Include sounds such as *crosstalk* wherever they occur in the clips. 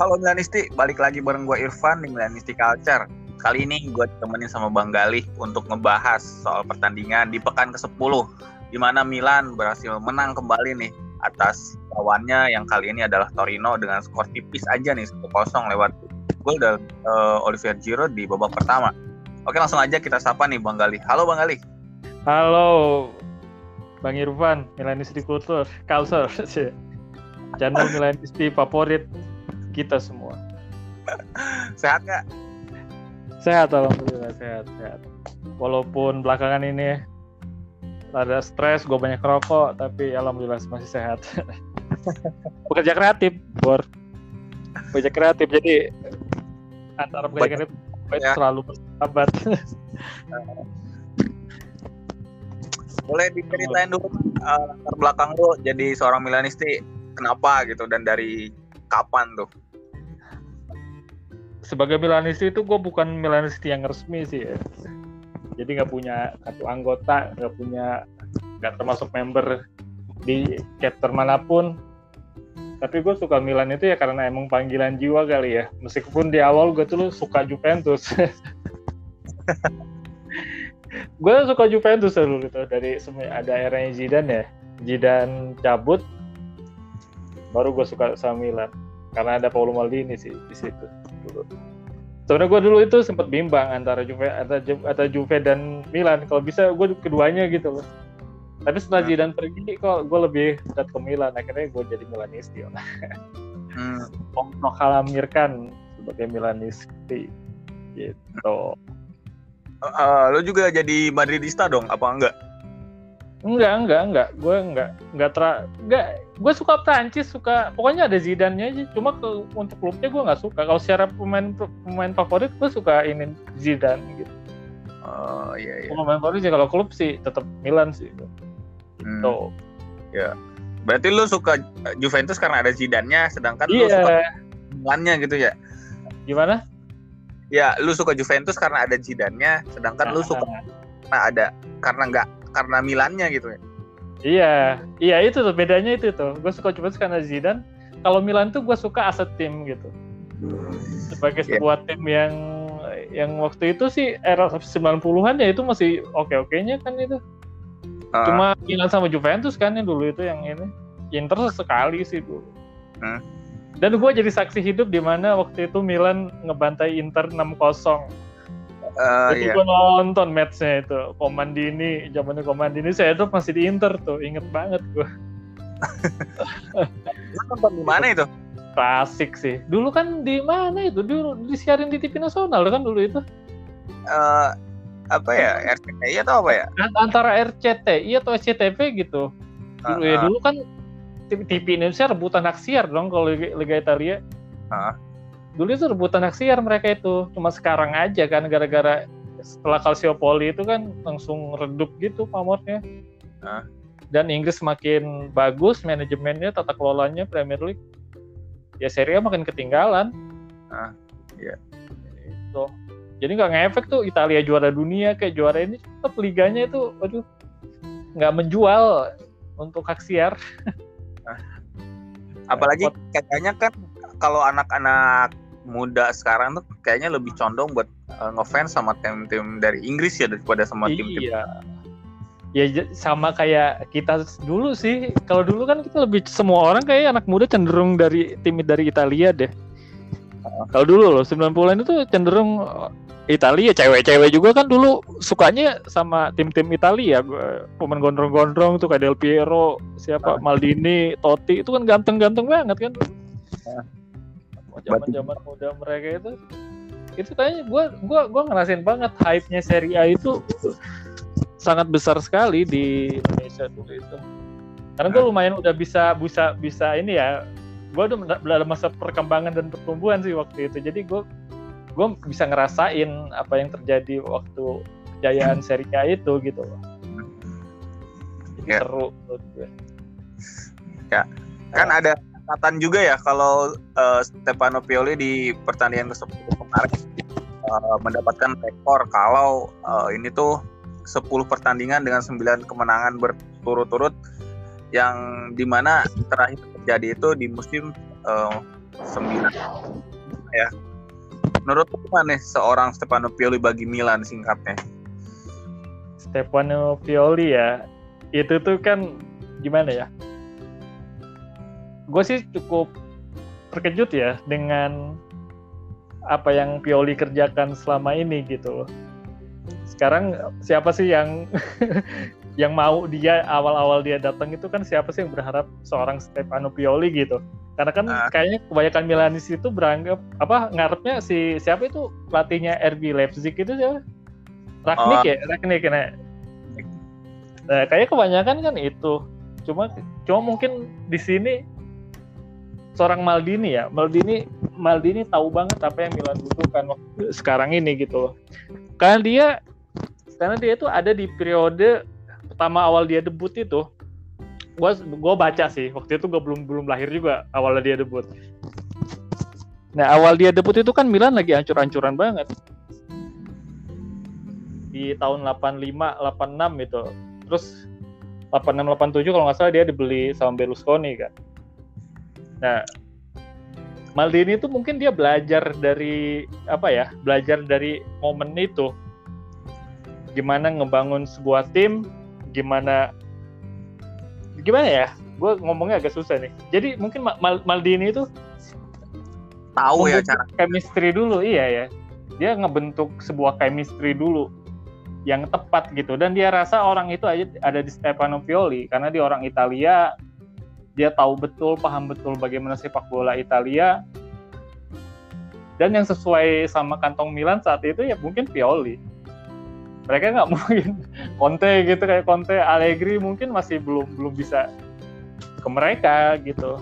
Halo Milanisti, balik lagi bareng gue Irfan di Milanisti Culture. Kali ini gue ditemenin sama Bang Galih untuk ngebahas soal pertandingan di pekan ke-10 di mana Milan berhasil menang kembali nih atas lawannya yang kali ini adalah Torino dengan skor tipis aja nih 1-0 lewat gol dari uh, Olivier Giroud di babak pertama. Oke langsung aja kita sapa nih Bang Galih. Halo Bang Galih. Halo Bang Irfan, Milanisti Culture, Culture, *laughs* channel Milanisti favorit kita semua. sehat nggak? Sehat alhamdulillah sehat sehat. Walaupun belakangan ini ada stres, gue banyak rokok, tapi alhamdulillah masih sehat. *laughs* Bekerja kreatif, bor. Bekerja kreatif, jadi antara bekerja kreatif ya. selalu bersahabat. *laughs* Boleh diceritain dulu uh, latar belakang lu jadi seorang Milanisti kenapa gitu dan dari kapan tuh? Sebagai Milanisti itu gue bukan Milanisti yang resmi sih ya. Jadi nggak punya kartu anggota, nggak punya nggak termasuk member di chapter mana pun. Tapi gue suka Milan itu ya karena emang panggilan jiwa kali ya. Meskipun di awal gue tuh suka Juventus. *laughs* gue suka Juventus dulu gitu dari ada eranya Zidane ya. Zidane cabut, baru gue suka sama Milan karena ada Paulo Maldini sih di situ dulu. Sebenarnya gue dulu itu sempat bimbang antara Juve atau Juve, Juve dan Milan. Kalau bisa gue keduanya gitu loh. Tapi setelah. Zidane pergi kok gue lebih dekat ke Milan. Akhirnya gue jadi Milanisti. hmm. Mengalamirkan sebagai Milanisti gitu. Uh, uh, lo juga jadi Madridista dong, apa enggak? Enggak, enggak, enggak. Gue enggak, enggak ter, enggak. Gue suka Prancis, suka. Pokoknya ada Zidane-nya aja. Cuma ke, untuk klubnya gue nggak suka. Kalau secara pemain pemain favorit, gue suka ini Zidane gitu. Oh iya iya. Pemain favorit sih kalau klub sih tetap Milan sih. Hmm. So. Ya. Berarti lu suka Juventus karena ada Zidane-nya, sedangkan iya. lu suka Milannya gitu ya? Gimana? Ya, lu suka Juventus karena ada Zidane-nya, sedangkan nah, lu suka karena ada karena nggak karena Milannya gitu ya. Iya, iya itu tuh bedanya itu tuh. Gue suka Juventus karena Zidane. Kalau Milan tuh gue suka aset tim gitu. Sebagai yeah. sebuah tim yang yang waktu itu sih era 90-an ya itu masih oke-okenya kan itu. Uh. Cuma Milan sama Juventus kan yang dulu itu yang ini. Inter sekali sih dulu. Hmm. Dan gue jadi saksi hidup di mana waktu itu Milan ngebantai Inter 6-0 Uh, itu iya. gue nonton matchnya itu. Komandini zamannya Komandini. Saya tuh masih di Inter tuh. Inget banget gue *laughs* nonton di mana itu? Klasik sih. Dulu kan di mana itu? Dulu disiarin di TV nasional kan dulu itu. Uh, apa ya? RCTI atau apa ya? Antara RCTI atau SCTV gitu. Dulu uh, ya dulu kan TV Indonesia rebutan hak siar dong kalau Liga Italia. Uh dulu itu rebutan hak siar mereka itu cuma sekarang aja kan gara-gara setelah Calciopoli itu kan langsung redup gitu pamornya. Nah. dan Inggris semakin bagus manajemennya tata kelolanya Premier League. Ya Serie A makin ketinggalan. Nah, iya. itu jadi nggak ngefek tuh Italia juara dunia kayak juara ini tetap liganya itu aduh nggak menjual untuk hak siar nah. apalagi katanya kan kalau anak-anak muda sekarang tuh kayaknya lebih condong buat uh, ngefans sama tim-tim dari Inggris ya daripada sama tim-tim. Iya. Ya sama kayak kita dulu sih. Kalau dulu kan kita lebih semua orang kayak anak muda cenderung dari tim dari Italia deh. Kalau dulu loh 90-an itu cenderung eh, Italia, cewek-cewek juga kan dulu sukanya sama tim-tim Italia. Pemain gondrong-gondrong tuh kayak Del Piero, siapa. Maldini, Totti itu kan ganteng-ganteng banget kan. Zaman zaman muda mereka itu itu kayaknya gue gua gua ngerasain banget hype-nya Serie A itu sangat besar sekali di Indonesia dulu itu. Karena gue lumayan udah bisa bisa bisa ini ya gue udah ada masa perkembangan dan pertumbuhan sih waktu itu. Jadi gue gue bisa ngerasain apa yang terjadi waktu kejayaan Serie A itu gitu. Loh jadi ya. seru menurut gue ya kan nah. ada catatan juga ya kalau uh, Stefano Pioli di pertandingan ke-10 kemarin uh, mendapatkan rekor kalau uh, ini tuh 10 pertandingan dengan 9 kemenangan berturut-turut yang di mana terakhir terjadi itu di musim uh, sembilan. Ya. Menurut gimana nih seorang Stefano Pioli bagi Milan singkatnya? Stefano Pioli ya itu tuh kan gimana ya gue sih cukup terkejut ya dengan apa yang Pioli kerjakan selama ini gitu Sekarang siapa sih yang *laughs* yang mau dia awal-awal dia datang itu kan siapa sih yang berharap seorang Stefano Pioli gitu? Karena kan uh. kayaknya kebanyakan Milanis itu beranggap apa ngarepnya si siapa itu pelatihnya RB Leipzig itu siapa? Ragnik uh. ya, Ragnik nah. Nah, kayaknya kebanyakan kan itu. Cuma cuma mungkin di sini seorang Maldini ya. Maldini Maldini tahu banget apa yang Milan butuhkan waktu sekarang ini gitu loh. Karena dia karena dia itu ada di periode pertama awal dia debut itu. Gua gua baca sih waktu itu gua belum belum lahir juga awalnya dia debut. Nah awal dia debut itu kan Milan lagi hancur-hancuran banget. Di tahun 85 86 itu. Terus 86 87 kalau nggak salah dia dibeli sama Berlusconi kan Nah, Maldini itu mungkin dia belajar dari apa ya? Belajar dari momen itu. Gimana ngebangun sebuah tim, gimana gimana ya? Gue ngomongnya agak susah nih. Jadi mungkin Mal Maldini itu tahu ya cara chemistry dulu, iya ya. Dia ngebentuk sebuah chemistry dulu yang tepat gitu dan dia rasa orang itu aja ada di Stefano Pioli karena dia orang Italia dia tahu betul, paham betul bagaimana sepak bola Italia. Dan yang sesuai sama kantong Milan saat itu ya mungkin Pioli. Mereka nggak mungkin *laughs* Conte gitu kayak Conte, Allegri mungkin masih belum belum bisa ke mereka gitu.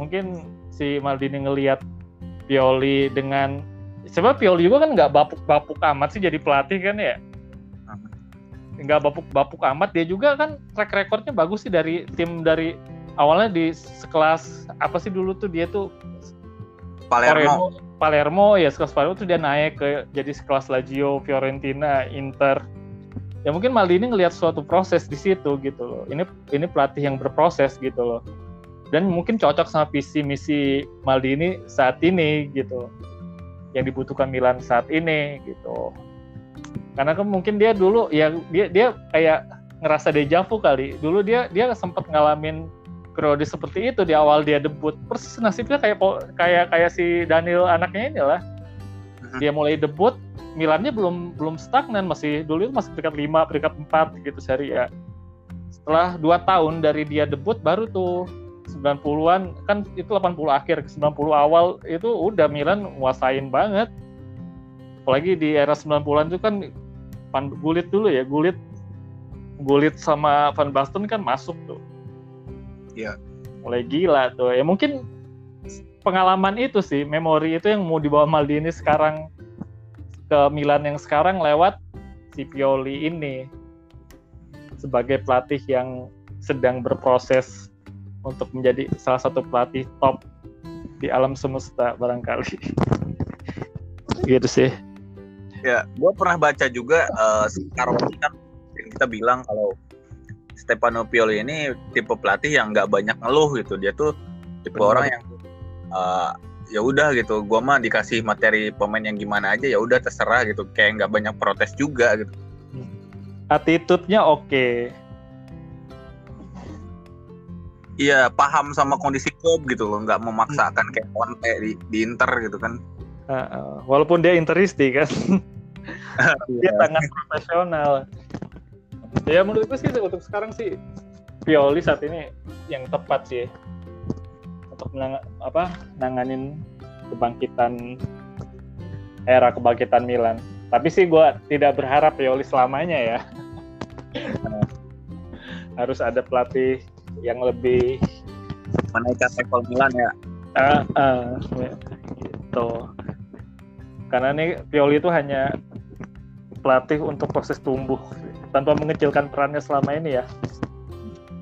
Mungkin si Maldini ngelihat Pioli dengan sebab Pioli juga kan nggak bapuk-bapuk amat sih jadi pelatih kan ya nggak bapuk-bapuk amat dia juga kan track recordnya bagus sih dari tim dari awalnya di sekelas apa sih dulu tuh dia tuh Palermo. Palermo, Palermo ya sekelas Palermo tuh dia naik ke jadi sekelas Lazio, Fiorentina, Inter. Ya mungkin Maldini ngelihat suatu proses di situ gitu loh. Ini ini pelatih yang berproses gitu loh. Dan mungkin cocok sama visi misi Maldini saat ini gitu. Yang dibutuhkan Milan saat ini gitu. Karena kan mungkin dia dulu ya dia dia kayak ngerasa dejavu kali. Dulu dia dia sempat ngalamin periode seperti itu di awal dia debut. Persis nasibnya kayak kayak kayak si Daniel anaknya ini lah mhm. dia mulai debut Milannya belum belum stagnan masih dulu itu masih peringkat 5 peringkat 4 gitu seri ya setelah dua tahun dari dia debut baru tuh 90-an kan itu 80 akhir 90 awal itu udah Milan nguasain banget. Apalagi di era 90-an itu kan Gulit dulu ya Gulit Gulit sama Van Basten kan masuk tuh Iya. Mulai gila tuh. Ya mungkin pengalaman itu sih, memori itu yang mau dibawa Maldini sekarang ke Milan yang sekarang lewat si Pioli ini sebagai pelatih yang sedang berproses untuk menjadi salah satu pelatih top di alam semesta barangkali. *laughs* gitu sih. Ya, gue pernah baca juga uh, sekarang kan kita bilang kalau Stefano Pioli ini tipe pelatih yang nggak banyak ngeluh gitu dia tuh tipe Benar. orang yang uh, ya udah gitu gua mah dikasih materi pemain yang gimana aja ya udah terserah gitu kayak nggak banyak protes juga gitu attitude-nya oke okay. Iya paham sama kondisi klub gitu loh, nggak memaksakan hmm. kayak Conte di, di Inter gitu kan. Uh, uh, walaupun dia Interisti kan, *laughs* dia sangat profesional ya menurut gue sih untuk sekarang sih Pioli saat ini yang tepat sih. Untuk menang, apa nanganin kebangkitan era kebangkitan Milan. Tapi sih gue tidak berharap Pioli selamanya ya. *laughs* Harus ada pelatih yang lebih menaikkan level Milan ya. Uh, uh, gitu. Karena nih Pioli itu hanya pelatih untuk proses tumbuh tanpa mengecilkan perannya selama ini ya.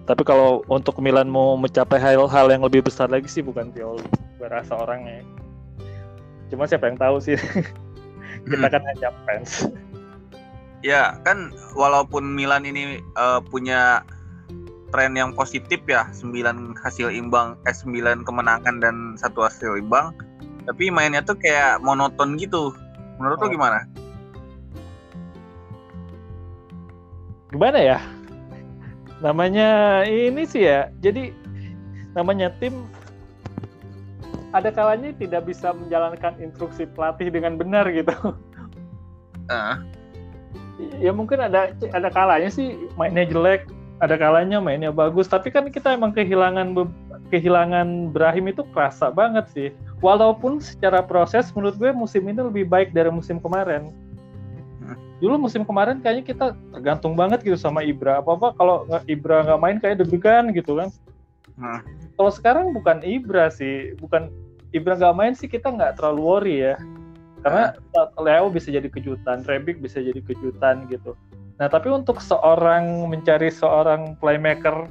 Tapi kalau untuk Milan mau mencapai hal-hal yang lebih besar lagi sih bukan Pioli, berasa orangnya. Cuma siapa yang tahu sih. *laughs* Kita hmm. kan hanya fans. Ya, kan walaupun Milan ini uh, punya tren yang positif ya 9 hasil imbang eh 9 kemenangan dan satu hasil imbang tapi mainnya tuh kayak monoton gitu menurut oh. lo gimana gimana ya? Namanya ini sih ya jadi namanya tim ada kalanya tidak bisa menjalankan instruksi pelatih dengan benar gitu. Uh. ya mungkin ada ada kalanya sih mainnya jelek ada kalanya mainnya bagus tapi kan kita emang kehilangan kehilangan Brahim itu kerasa banget sih. Walaupun secara proses menurut gue musim ini lebih baik dari musim kemarin dulu musim kemarin kayaknya kita tergantung banget gitu sama Ibra. Apa apa kalau Ibra nggak main kayak deg-degan gitu kan. Hmm. kalau sekarang bukan Ibra sih bukan Ibra nggak main sih kita nggak terlalu worry ya. Karena. Leo bisa jadi kejutan Rebic bisa jadi kejutan gitu. Nah tapi untuk seorang mencari seorang playmaker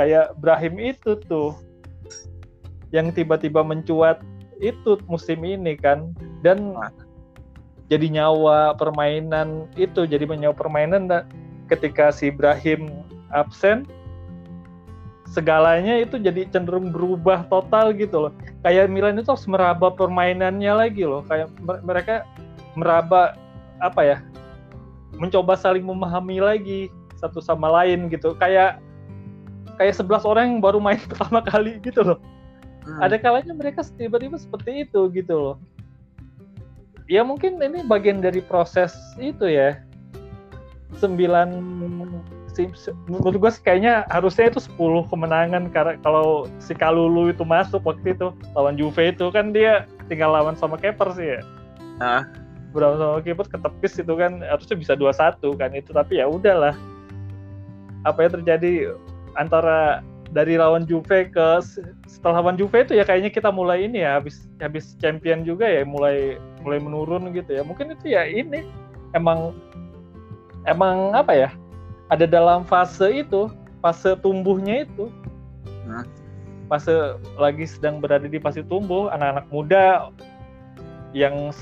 kayak Brahim itu tuh yang tiba-tiba mencuat itu musim ini kan. Dan hmm jadi nyawa permainan itu jadi nyawa permainan dan ketika si Ibrahim absen segalanya itu jadi cenderung berubah total gitu loh. Kayak Milan itu harus meraba permainannya lagi loh. Kayak mereka meraba apa ya mencoba saling memahami lagi satu sama lain gitu. Kayak kayak 11 orang yang baru main *laughs* pertama kali gitu loh. Hmm. ada kalanya mereka tiba-tiba seperti itu gitu loh ya mungkin ini bagian dari proses itu ya sembilan menurut gue kayaknya harusnya itu 10 kemenangan karena kalau si Kalulu itu masuk waktu itu lawan Juve itu kan dia tinggal lawan sama Keper sih ya. Nah. Berapa sama Keper ketepis itu kan harusnya bisa 2-1 kan itu tapi ya udahlah. Apa yang terjadi antara dari lawan Juve ke setelah lawan Juve itu ya kayaknya kita mulai ini ya habis habis champion juga ya mulai mulai menurun gitu ya. Mungkin itu ya ini emang emang apa ya ada dalam fase itu fase tumbuhnya itu. Fase lagi sedang berada di fase tumbuh anak-anak muda yang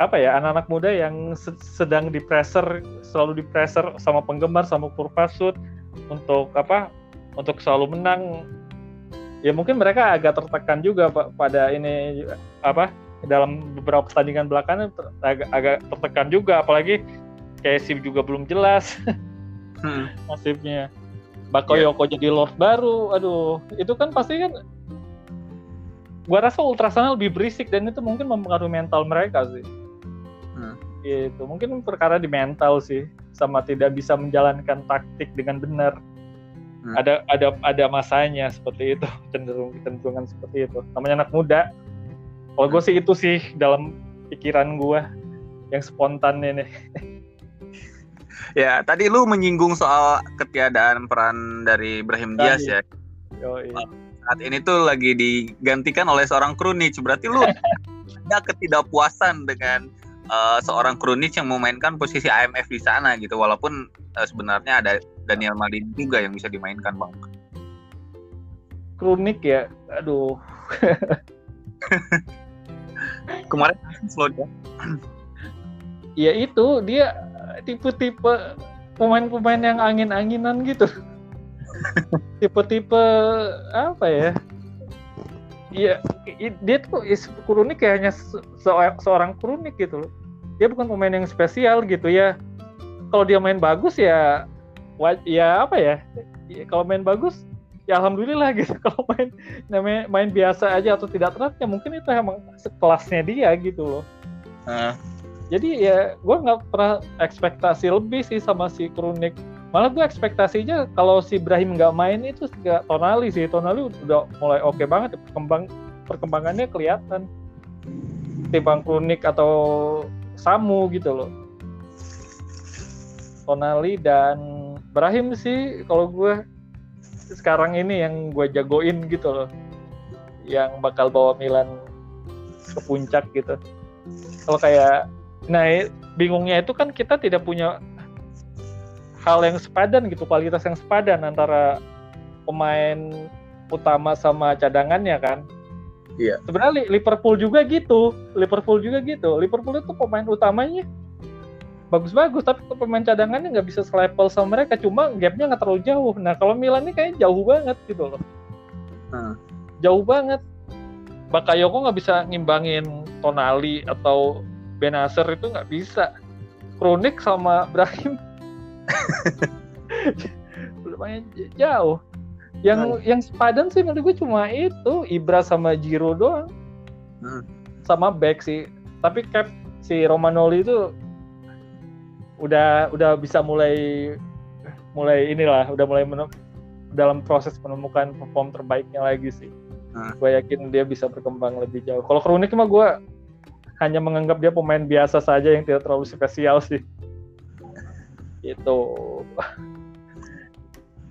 apa ya anak-anak muda yang sedang di pressure selalu di pressure sama penggemar sama kurvasut untuk apa untuk selalu menang ya mungkin mereka agak tertekan juga pak pada ini apa dalam beberapa pertandingan belakangan ter, agak, agak tertekan juga apalagi SIM juga belum jelas *laughs* hmm. nasibnya Bakoyoko yeah. jadi Lord baru aduh itu kan pasti kan gua rasa Ultrasana lebih berisik dan itu mungkin mempengaruhi mental mereka sih hmm. gitu mungkin perkara di mental sih sama tidak bisa menjalankan taktik dengan benar hmm. ada ada ada masanya seperti itu *laughs* cenderung kecenderungan seperti itu. Namanya anak muda. Kalau gue sih itu sih dalam pikiran gue yang spontan ini. *laughs* Ya tadi lu menyinggung soal ketiadaan peran dari Ibrahim Diaz ya. Yoi. saat ini tuh lagi digantikan oleh seorang Krunic berarti lu ada ketidakpuasan dengan uh, seorang Krunic yang memainkan posisi AMF di sana gitu. Walaupun uh, sebenarnya ada Daniel Maldini juga yang bisa dimainkan bang. Krunic ya? Aduh. *laughs* Kemarin slow ya *clears throat* ya itu dia tipe-tipe pemain-pemain yang angin-anginan gitu. *laughs* Tipe-tipe apa ya? Iya, dia tuh Kurunik kayak hanya seorang Kurunik gitu loh. Dia bukan pemain yang spesial gitu ya. Kalau dia main bagus ya, ya apa ya? ya kalau main bagus, ya alhamdulillah *laughs* gitu. Kalau main namanya main biasa aja atau tidak terang, ya mungkin itu emang sekelasnya dia gitu loh. Uh. Jadi ya, gue nggak pernah ekspektasi lebih sih sama si Kurunik malah gue ekspektasinya kalau si Ibrahim nggak main itu nggak Tonali sih Tonali udah mulai oke okay banget perkembang perkembangannya kelihatan timbang Kronik atau Samu gitu loh Tonali dan Ibrahim sih kalau gue sekarang ini yang gue jagoin gitu loh. Yang bakal bawa Milan ke puncak gitu. Kalau kayak nah bingungnya itu kan kita tidak punya hal yang sepadan gitu kualitas yang sepadan antara pemain utama sama cadangannya kan. Iya. Sebenarnya Liverpool juga gitu Liverpool juga gitu. Liverpool itu pemain utamanya bagus-bagus tapi pemain cadangannya nggak bisa selevel sama mereka cuma gapnya nggak terlalu jauh. Nah kalau Milan ini kayaknya jauh banget gitu loh. Hmm. jauh banget. Bakayoko nggak bisa ngimbangin Tonali atau Benacer itu nggak bisa. Kronik sama Brahim. *laughs* Lumayan jauh. Yang hmm. yang sepadan sih menurut gue cuma itu Ibra sama Jiro doang. Hmm. sama back sih. Tapi cap si Romanoli itu udah udah bisa mulai mulai inilah udah mulai menem, dalam proses menemukan perform terbaiknya lagi sih. Hmm. Gue yakin dia bisa berkembang lebih jauh. Kalau Kronik mah gue hanya menganggap dia pemain biasa saja yang tidak terlalu spesial sih. *laughs* Itu.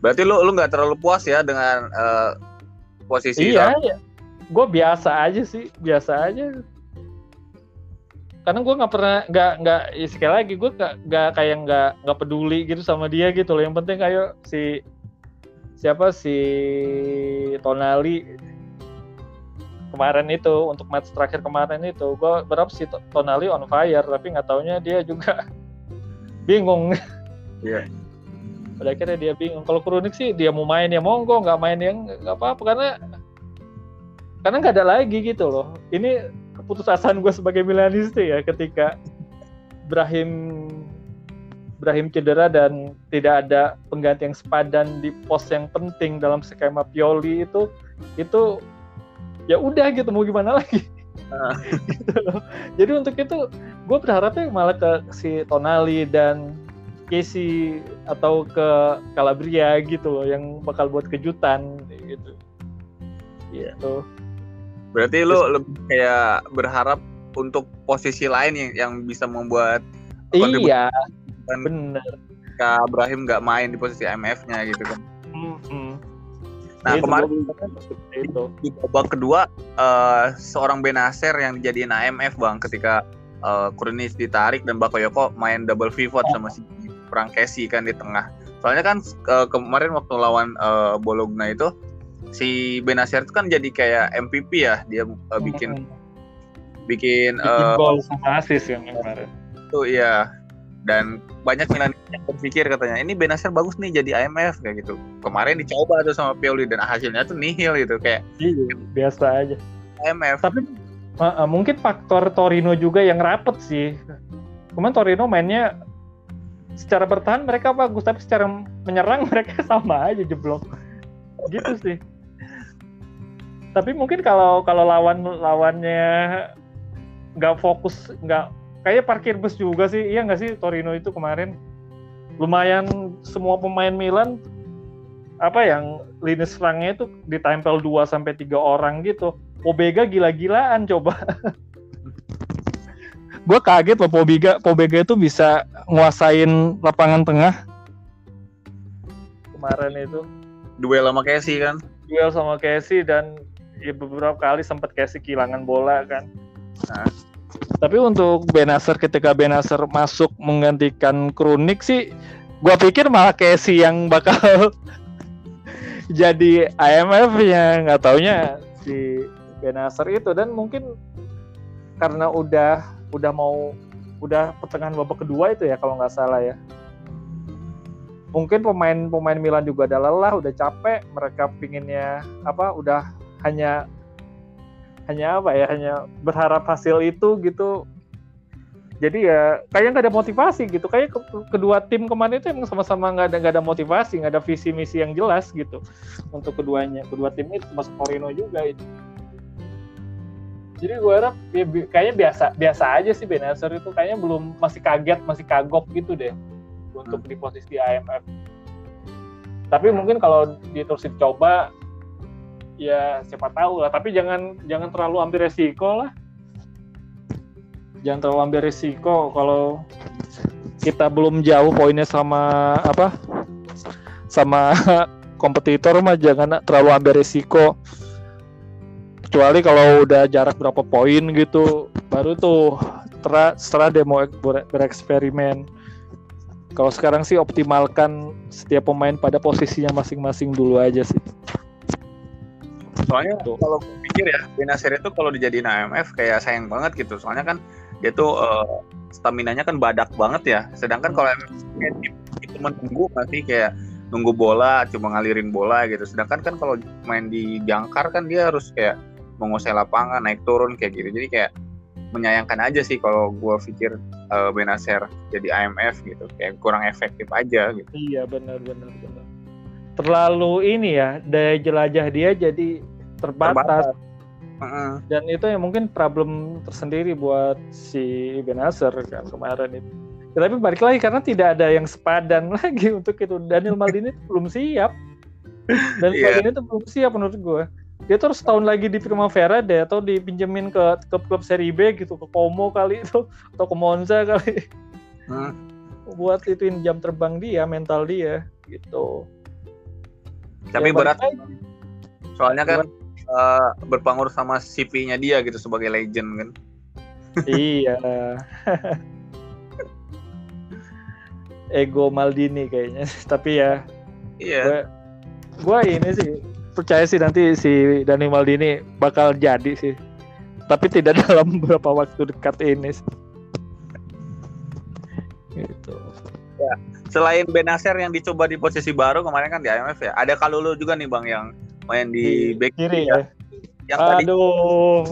Berarti lu lu nggak terlalu puas ya dengan uh, posisi Iya, iya. Gue biasa aja sih, biasa aja karena gue nggak pernah nggak nggak ya sekali lagi gue nggak kayak nggak nggak peduli gitu sama dia gitu loh. Yang penting kayak si siapa si Tonali kemarin itu untuk match terakhir kemarin itu gue berapa si Tonali on fire tapi nggak taunya dia juga *laughs* bingung. Iya. Yeah. pada akhirnya dia bingung. Kalau kronik sih dia mau main ya monggo nggak main yang nggak apa-apa. Karena karena nggak ada lagi gitu loh. Ini keputusasaan gue sebagai Milanista ya ketika Brahim Brahim cedera dan tidak ada pengganti yang sepadan di pos yang penting dalam skema Pioli itu itu ya udah gitu mau gimana lagi? Gitu loh. *laughs* jadi untuk itu gue berharapnya malah ke si Tonali dan Casey atau ke Calabria gitu loh yang bakal buat kejutan gitu. Gitu Berarti lu lebih kayak berharap untuk posisi lain yang yang bisa membuat Iya. Bener. Kak Ibrahim nggak main di posisi IMF-nya gitu kan. Mm -hmm. Nah itu kemarin itu. di babak kedua uh, seorang Benacer yang dijadiin AMF bang ketika uh, Kurnis ditarik dan Bakoyoko main double pivot sama si Prangkesi kan di tengah. Soalnya kan uh, kemarin waktu lawan uh, Bologna itu si Benasir itu kan jadi kayak MVP ya dia uh, bikin hmm. bikin, bikin uh, gol sama asis yang kemarin. itu iya. Dan banyak Milan yang berpikir katanya ini Benasir bagus nih jadi IMF kayak gitu. Kemarin dicoba tuh sama Pioli dan hasilnya tuh nihil gitu kayak iya, biasa aja. IMF tapi uh, uh, mungkin faktor Torino juga yang rapet sih. Kemarin Torino mainnya secara bertahan mereka bagus tapi secara menyerang *laughs* mereka sama aja jeblok. Gitu sih tapi mungkin kalau kalau lawan lawannya nggak fokus nggak kayak parkir bus juga sih. Iya nggak sih Torino itu kemarin? Lumayan semua pemain Milan apa yang lini serangnya itu ditempel 2 sampai tiga orang gitu. Pobega gila-gilaan coba. *laughs* Gue kaget loh Pobega Pobega itu bisa nguasain lapangan tengah. Kemarin itu. Duel sama Casey kan? Duel sama Casey dan ya beberapa kali sempat kayak kehilangan bola kan. Nah, tapi untuk Benacer ketika Benacer masuk menggantikan Kronik sih, gua pikir malah Casey yang bakal *laughs* jadi IMF-nya nggak taunya si Benacer itu. Dan mungkin karena udah udah mau udah pertengahan babak kedua itu ya kalau nggak salah ya. Mungkin pemain-pemain Milan juga ada lelah, udah capek, mereka pinginnya apa, udah hanya hanya apa ya hanya berharap hasil itu gitu. Jadi ya kayaknya nggak ada motivasi gitu. Kayak ke kedua tim kemarin itu emang sama-sama nggak ada nggak ada motivasi nggak ada visi misi yang jelas gitu untuk keduanya. Kedua tim itu masuk Torino juga itu jadi gue harap ya, kayaknya biasa biasa aja sih Benacer itu. Kayaknya belum masih kaget masih kagok gitu deh untuk di posisi IMF tapi mungkin kalau diterus coba ya siapa tahu lah. Tapi jangan jangan terlalu ambil resiko lah. Jangan terlalu ambil resiko kalau kita belum jauh poinnya sama apa sama *laughs* kompetitor mah jangan terlalu ambil resiko. Kecuali kalau udah jarak berapa poin gitu baru tuh setelah, setelah demo bereksperimen. Kalau sekarang sih optimalkan setiap pemain pada posisinya masing-masing dulu aja sih soalnya kalau pikir ya Benacer itu kalau dijadiin AMF kayak sayang banget gitu. Soalnya kan dia tuh uh, stamina-nya kan badak banget ya. Sedangkan kalau MFF itu menunggu masih kayak nunggu bola, cuma ngalirin bola gitu. Sedangkan kan kalau main di jangkar kan dia harus kayak menguasai lapangan, naik turun kayak gitu. Jadi kayak menyayangkan aja sih kalau gue pikir uh, Benacer jadi IMF gitu. Kayak kurang efektif aja gitu. Iya benar benar benar. Terlalu ini ya daya jelajah dia jadi terbatas, terbatas. Uh-uh. dan itu yang mungkin problem tersendiri buat si Benacer kan kemarin itu. Ya, tapi balik lagi karena tidak ada yang sepadan *laughs* lagi untuk itu. Daniel Maldini belum siap. Dan yeah. Maldini itu belum siap menurut gue dia tuh harus tahun lagi di Primavera deh atau dipinjemin ke klub-klub seri B gitu ke Como kali itu *laughs* atau ke Monza kali. Hmm. buat ituin jam terbang dia mental dia gitu. Tapi ya, berat. soalnya kan uh, berpengaruh sama CV-nya dia gitu sebagai legend kan iya ego Maldini kayaknya *laughs* tapi ya iya gue ini sih percaya sih nanti si Dani Maldini bakal jadi sih. Tapi tidak *laughs* dalam beberapa waktu dekat ini. Gitu. Ya. Selain Benacer yang dicoba di posisi baru kemarin kan di IMF ya, ada Kalulu juga nih Bang yang main di, di back kiri ya. Yang Aduh.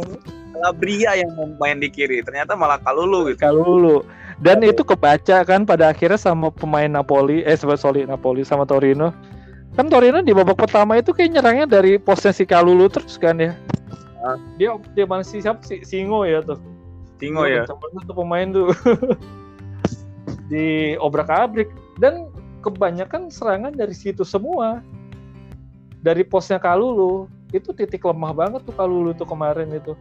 Calabria yang main di kiri, ternyata malah Kalulu gitu. Kalulu. Dan Aduh. itu kebaca kan pada akhirnya sama pemain Napoli, eh sorry Napoli sama Torino kan Torino di babak pertama itu kayak nyerangnya dari posisi Kalulu terus kan ya ah. dia dia masih siapa sih Singo ya tuh Singo ya tuh pemain tuh *laughs* di obrak abrik dan kebanyakan serangan dari situ semua dari posnya Kalulu itu titik lemah banget tuh Kalulu tuh kemarin itu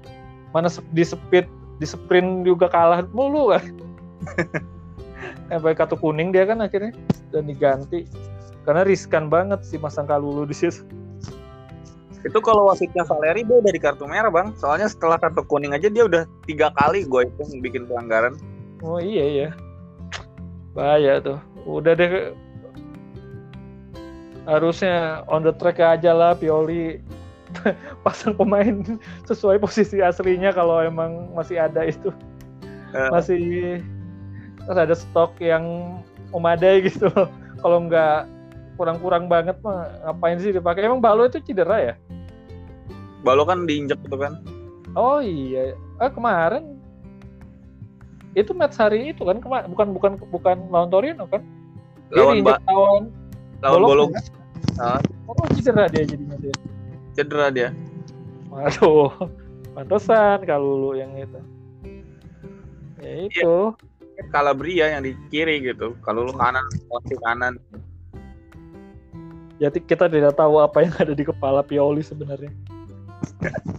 mana di speed di sprint juga kalah mulu kan *laughs* sampai kartu kuning dia kan akhirnya dan diganti karena riskan banget sih masang Kalulu di situ. Itu kalau wasitnya Valeri dia udah di kartu merah bang. Soalnya setelah kartu kuning aja dia udah tiga kali gue itu bikin pelanggaran. Oh iya iya. Bahaya tuh. Udah deh harusnya on the track aja lah Pioli. *laughs* Pasang pemain sesuai posisi aslinya kalau emang masih ada itu. Uh. masih ada stok yang memadai gitu kalau nggak kurang-kurang banget mah ngapain sih dipakai? Emang Balo itu cedera ya? Balo kan diinjek itu kan? Oh iya. Ah kemarin itu match hari itu kan? Kemar bukan bukan bukan lawan Torino kan? Dia lawan ba lawan lawan Bolog, kan? Oh cedera dia jadinya dia cedera dia? Waduh pantesan kalau lu yang itu. Ya itu. Ya, Calabria yang di kiri gitu. Kalau lu kanan posisi kanan. Jadi kita tidak tahu apa yang ada di kepala Pioli sebenarnya. *laughs*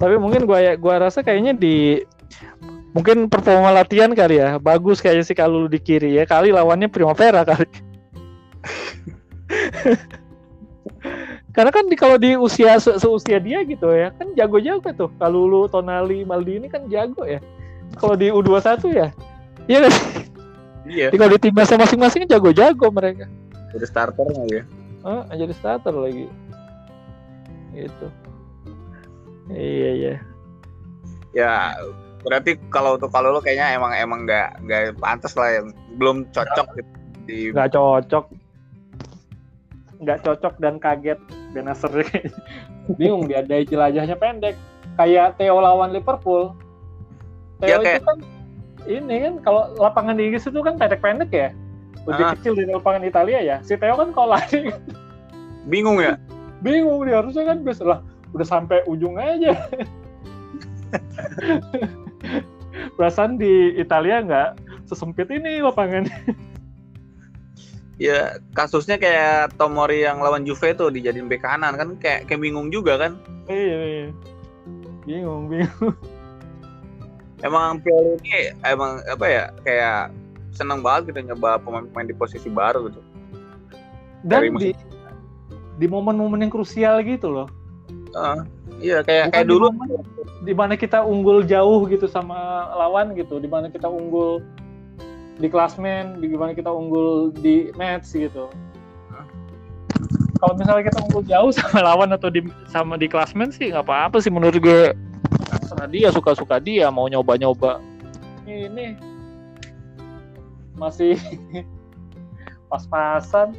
Tapi mungkin gua ya gua rasa kayaknya di mungkin performa latihan kali ya. Bagus kayaknya sih kalau di kiri ya. Kali lawannya Primavera kali *laughs* karena kan di, kalau di usia se seusia dia gitu ya kan jago-jago tuh. Kalau lu Tonali Maldini kan jago ya. Kalau di U21 ya. Iya kan iya. Kalau di timnasnya masing-masing jago-jago mereka. Udah starter ya. Oh, jadi starter lagi. Itu iya iya. Ya berarti kalau untuk kalau lo kayaknya emang emang nggak nggak pantas lah yang belum cocok gitu di nggak cocok nggak cocok dan kaget Benacer *laughs* bingung dia ada jelajahnya pendek. Kayak Theo lawan Liverpool. Theo ya, kayak... itu kan ini kan kalau lapangan di Inggris itu kan pendek-pendek ya. Lebih ah. kecil dari lapangan Italia ya. Si Theo kan kalau lari bingung ya? *laughs* Bingung dia harusnya kan bisa lah udah sampai ujung aja. *laughs* Perasaan di Italia nggak sesempit ini lapangan ya kasusnya kayak Tomori yang lawan Juve tuh dijadiin bek kanan kan kayak kayak bingung juga kan iya, iya. bingung bingung emang Pioli ini emang apa ya kayak seneng banget gitu nyoba pemain-pemain di posisi baru gitu. Dan di di momen-momen yang krusial gitu loh. Uh, iya kayak Bukan kayak dulu di mana kita unggul jauh gitu sama lawan gitu, di mana kita unggul di klasmen, di mana kita unggul di match gitu. Kalau misalnya kita unggul jauh *laughs* sama lawan atau di sama di klasmen sih nggak apa-apa sih menurut gue. Karena dia suka-suka dia mau nyoba-nyoba ini masih *laughs* pas-pasan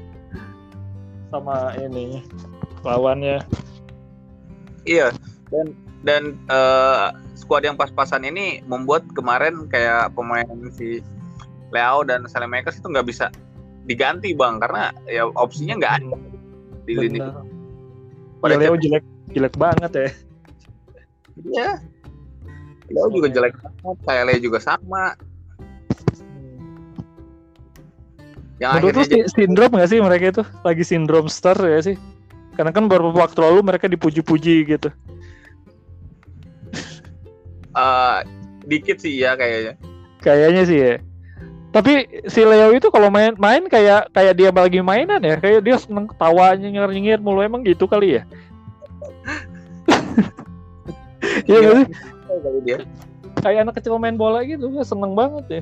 sama ini lawannya. Iya, dan dan uh, skuad yang pas-pasan ini membuat kemarin kayak pemain si Leo dan Salemakers itu nggak bisa diganti bang karena ya opsinya nggak ada di lini. Pada ya, Leo jelek jelek banget ya. Iya. Leo juga jelek banget, Leo juga sama. Yang Menurut akhirnya jadi... sindrom gak sih mereka itu? Lagi sindrom star ya sih? Karena kan beberapa waktu lalu mereka dipuji-puji gitu. Uh, dikit sih ya kayaknya. Kayaknya sih ya. Tapi si Leo itu kalau main main kayak kayak dia lagi mainan ya, kayak dia seneng ketawa nyengir nyengir mulu emang gitu kali ya. *laughs* Iya gak sih? Kayak anak kecil main bola gitu, seneng banget ya.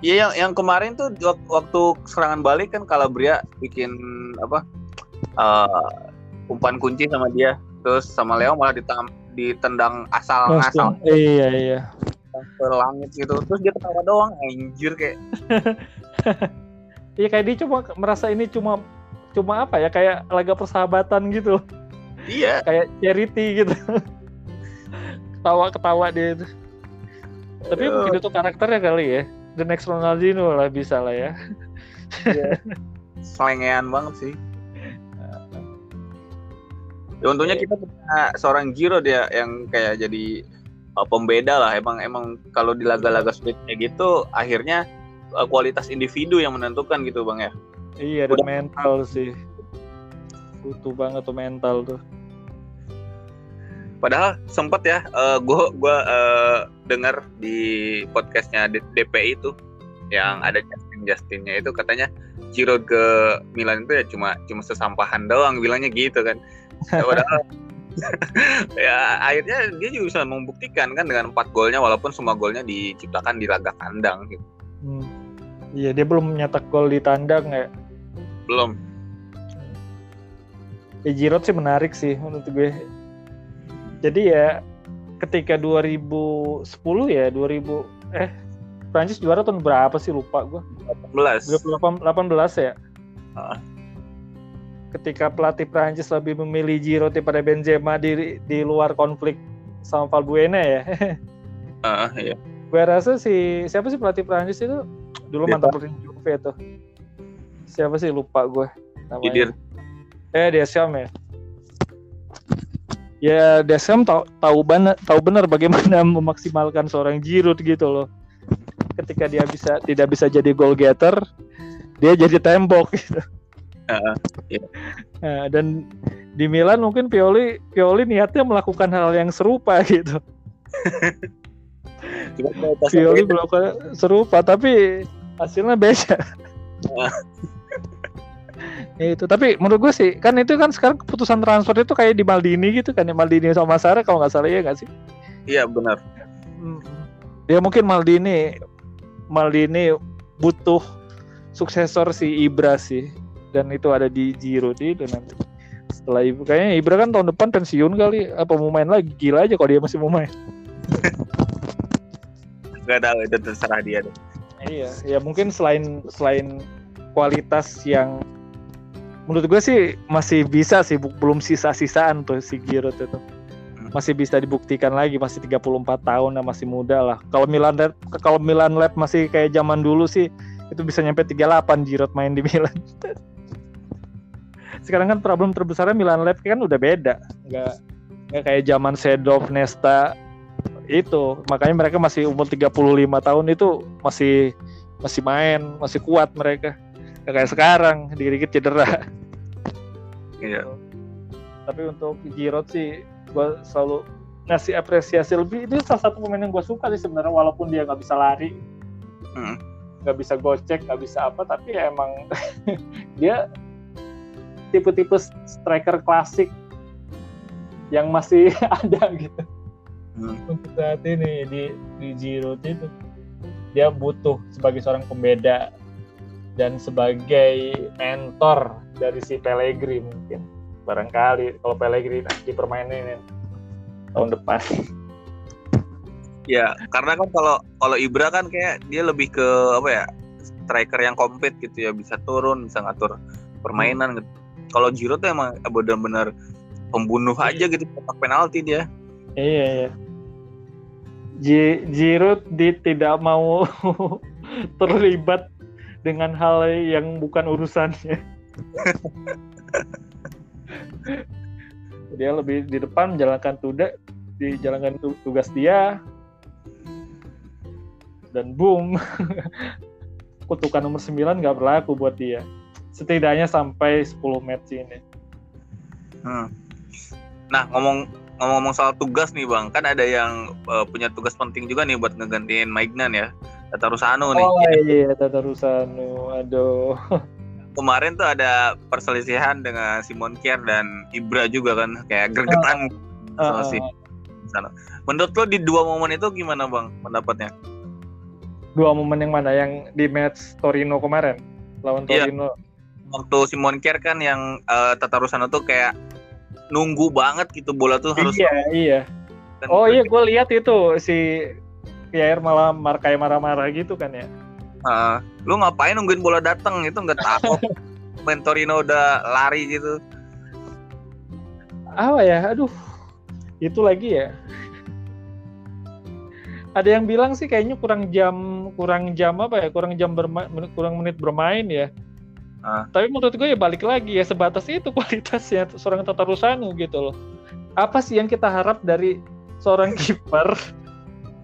Iya yang yang kemarin tuh waktu serangan balik kan Calabria bikin apa uh, umpan kunci sama dia terus sama Leo malah ditendang asal ngasal iya iya ke langit gitu. Terus dia ketawa doang anjir kayak. *laughs* Iya kayak dia cuma merasa ini cuma cuma apa ya kayak laga persahabatan gitu. Iya. Kayak charity gitu. Ketawa ketawa dia itu. Tapi mungkin itu karakternya kali ya. The next Ronaldinho lah bisa lah ya. Yeah. Selengean banget sih. *laughs* Ya, untungnya kita punya seorang Giro dia yang kayak jadi uh, pembeda lah. Emang emang kalau di laga-laga sulit kayak gitu, akhirnya uh, kualitas individu yang menentukan gitu bang ya. Iya dan Udah. mental sih. Butuh banget tuh mental tuh. Padahal sempet ya, uh, eh, gue gua uh, dengar di podcastnya DPI itu yang ada Justin Justinnya itu katanya Giroud ke Milan itu ya cuma cuma sesampahan doang bilangnya gitu kan. Ya, padahal ya akhirnya dia juga bisa membuktikan kan dengan empat golnya walaupun semua golnya diciptakan di laga kandang gitu. Hmm. Iya dia belum menyetak gol di tandang ya. Belum. Ya Giroud sih menarik sih menurut gue jadi ya ketika 2010 ya 2000 eh Prancis juara tahun berapa sih lupa gue 18 18 ya uh. Ketika pelatih Prancis lebih memilih Giroud daripada Benzema di di luar konflik sama Valbuena ya uh, *laughs* iya. gue rasa si siapa sih pelatih Prancis itu dulu mantan pelatih Juve tuh siapa sih lupa gue namanya Didier. eh Deschamps ya ya Deschamps tahu tahu benar tahu benar bagaimana *laughs* memaksimalkan seorang Giroud gitu loh. Ketika dia bisa tidak bisa jadi goal getter, dia jadi tembok gitu. Uh, yeah. nah, dan di Milan mungkin Pioli Pioli niatnya melakukan hal yang serupa *laughs* gitu. Pioli melakukan serupa tapi hasilnya beda. Uh itu tapi menurut gue sih kan itu kan sekarang keputusan transfer itu kayak di Maldini gitu kan ya Maldini sama Sarah kalau nggak salah ya nggak sih iya benar hmm. ya mungkin Maldini Maldini butuh suksesor si Ibra sih dan itu ada di Giro itu nanti setelah ibu kayaknya Ibra kan tahun depan pensiun kali apa mau main lagi? Gila aja kalau dia masih mau main. *laughs* Gak tahu itu terserah dia deh. Iya ya mungkin selain selain kualitas yang menurut gue sih masih bisa sih belum sisa-sisaan tuh si Giroud itu. Hmm. masih bisa dibuktikan lagi masih 34 tahun dan masih muda lah. Kalau Milan kalau Milan Lab masih kayak zaman dulu sih itu bisa nyampe 38 Giroud main di Milan *laughs* sekarang kan problem terbesarnya Milan Lab kan udah beda nggak nggak kayak zaman Sedov Nesta itu makanya mereka masih umur 35 tahun itu masih masih main masih kuat mereka Gak kayak sekarang dikit-dikit cedera Iya. Tapi untuk Giroud sih gue selalu ngasih apresiasi lebih. Ini salah satu pemain yang gue suka sih sebenarnya walaupun dia nggak bisa lari, hmm. nggak hmm. bisa gocek, nggak bisa apa, tapi ya emang *laughs* dia tipe-tipe striker klasik yang masih *laughs* ada gitu hmm. untuk saat ini di di Giroud itu dia butuh sebagai seorang pembeda dan sebagai mentor dari si Pellegrini mungkin barangkali kalau Pellegrini dipermainin tahun depan Ya, karena kan kalau kalau Ibra kan kayak dia lebih ke apa ya? striker yang komplit gitu ya, bisa turun, bisa ngatur permainan gitu. Kalau Giroud tuh emang benar-benar pembunuh aja gitu, kotak penalti dia. Iya, iya. Giroud di, tidak mau *laughs* terlibat dengan hal yang bukan urusannya. dia lebih di depan menjalankan tuda, dijalankan tu- tugas dia, dan boom, *laughs* kutukan nomor 9 nggak berlaku buat dia. Setidaknya sampai 10 match ini. Hmm. Nah, ngomong ngomong soal tugas nih bang, kan ada yang uh, punya tugas penting juga nih buat ngegantiin Maignan ya, Tata Rusano nih. Oh iya, Tata Rusano, aduh. *laughs* Kemarin tuh ada perselisihan dengan Simon Kier dan Ibra juga kan, kayak gregetan sama si Rusano. Menurut lo di dua momen itu gimana bang pendapatnya? Dua momen yang mana? Yang di match Torino kemarin lawan Iya. Torino. Waktu Simon Kier kan yang uh, Tata Rusano tuh kayak nunggu banget gitu bola tuh harus Iya, iya. kan Oh iya, gue lihat itu si Pierre malah mar kayak marah-marah gitu kan ya. Uh, lu ngapain nungguin bola datang itu nggak tahu *laughs* main Torino udah lari gitu Apa ya? Aduh. Itu lagi ya. Ada yang bilang sih kayaknya kurang jam kurang jam apa ya? Kurang jam bermain kurang menit bermain ya. Ah. Tapi menurut gue ya balik lagi ya sebatas itu *laughs* kualitasnya seorang Tata Rusano gitu loh. Apa sih yang kita harap dari seorang kiper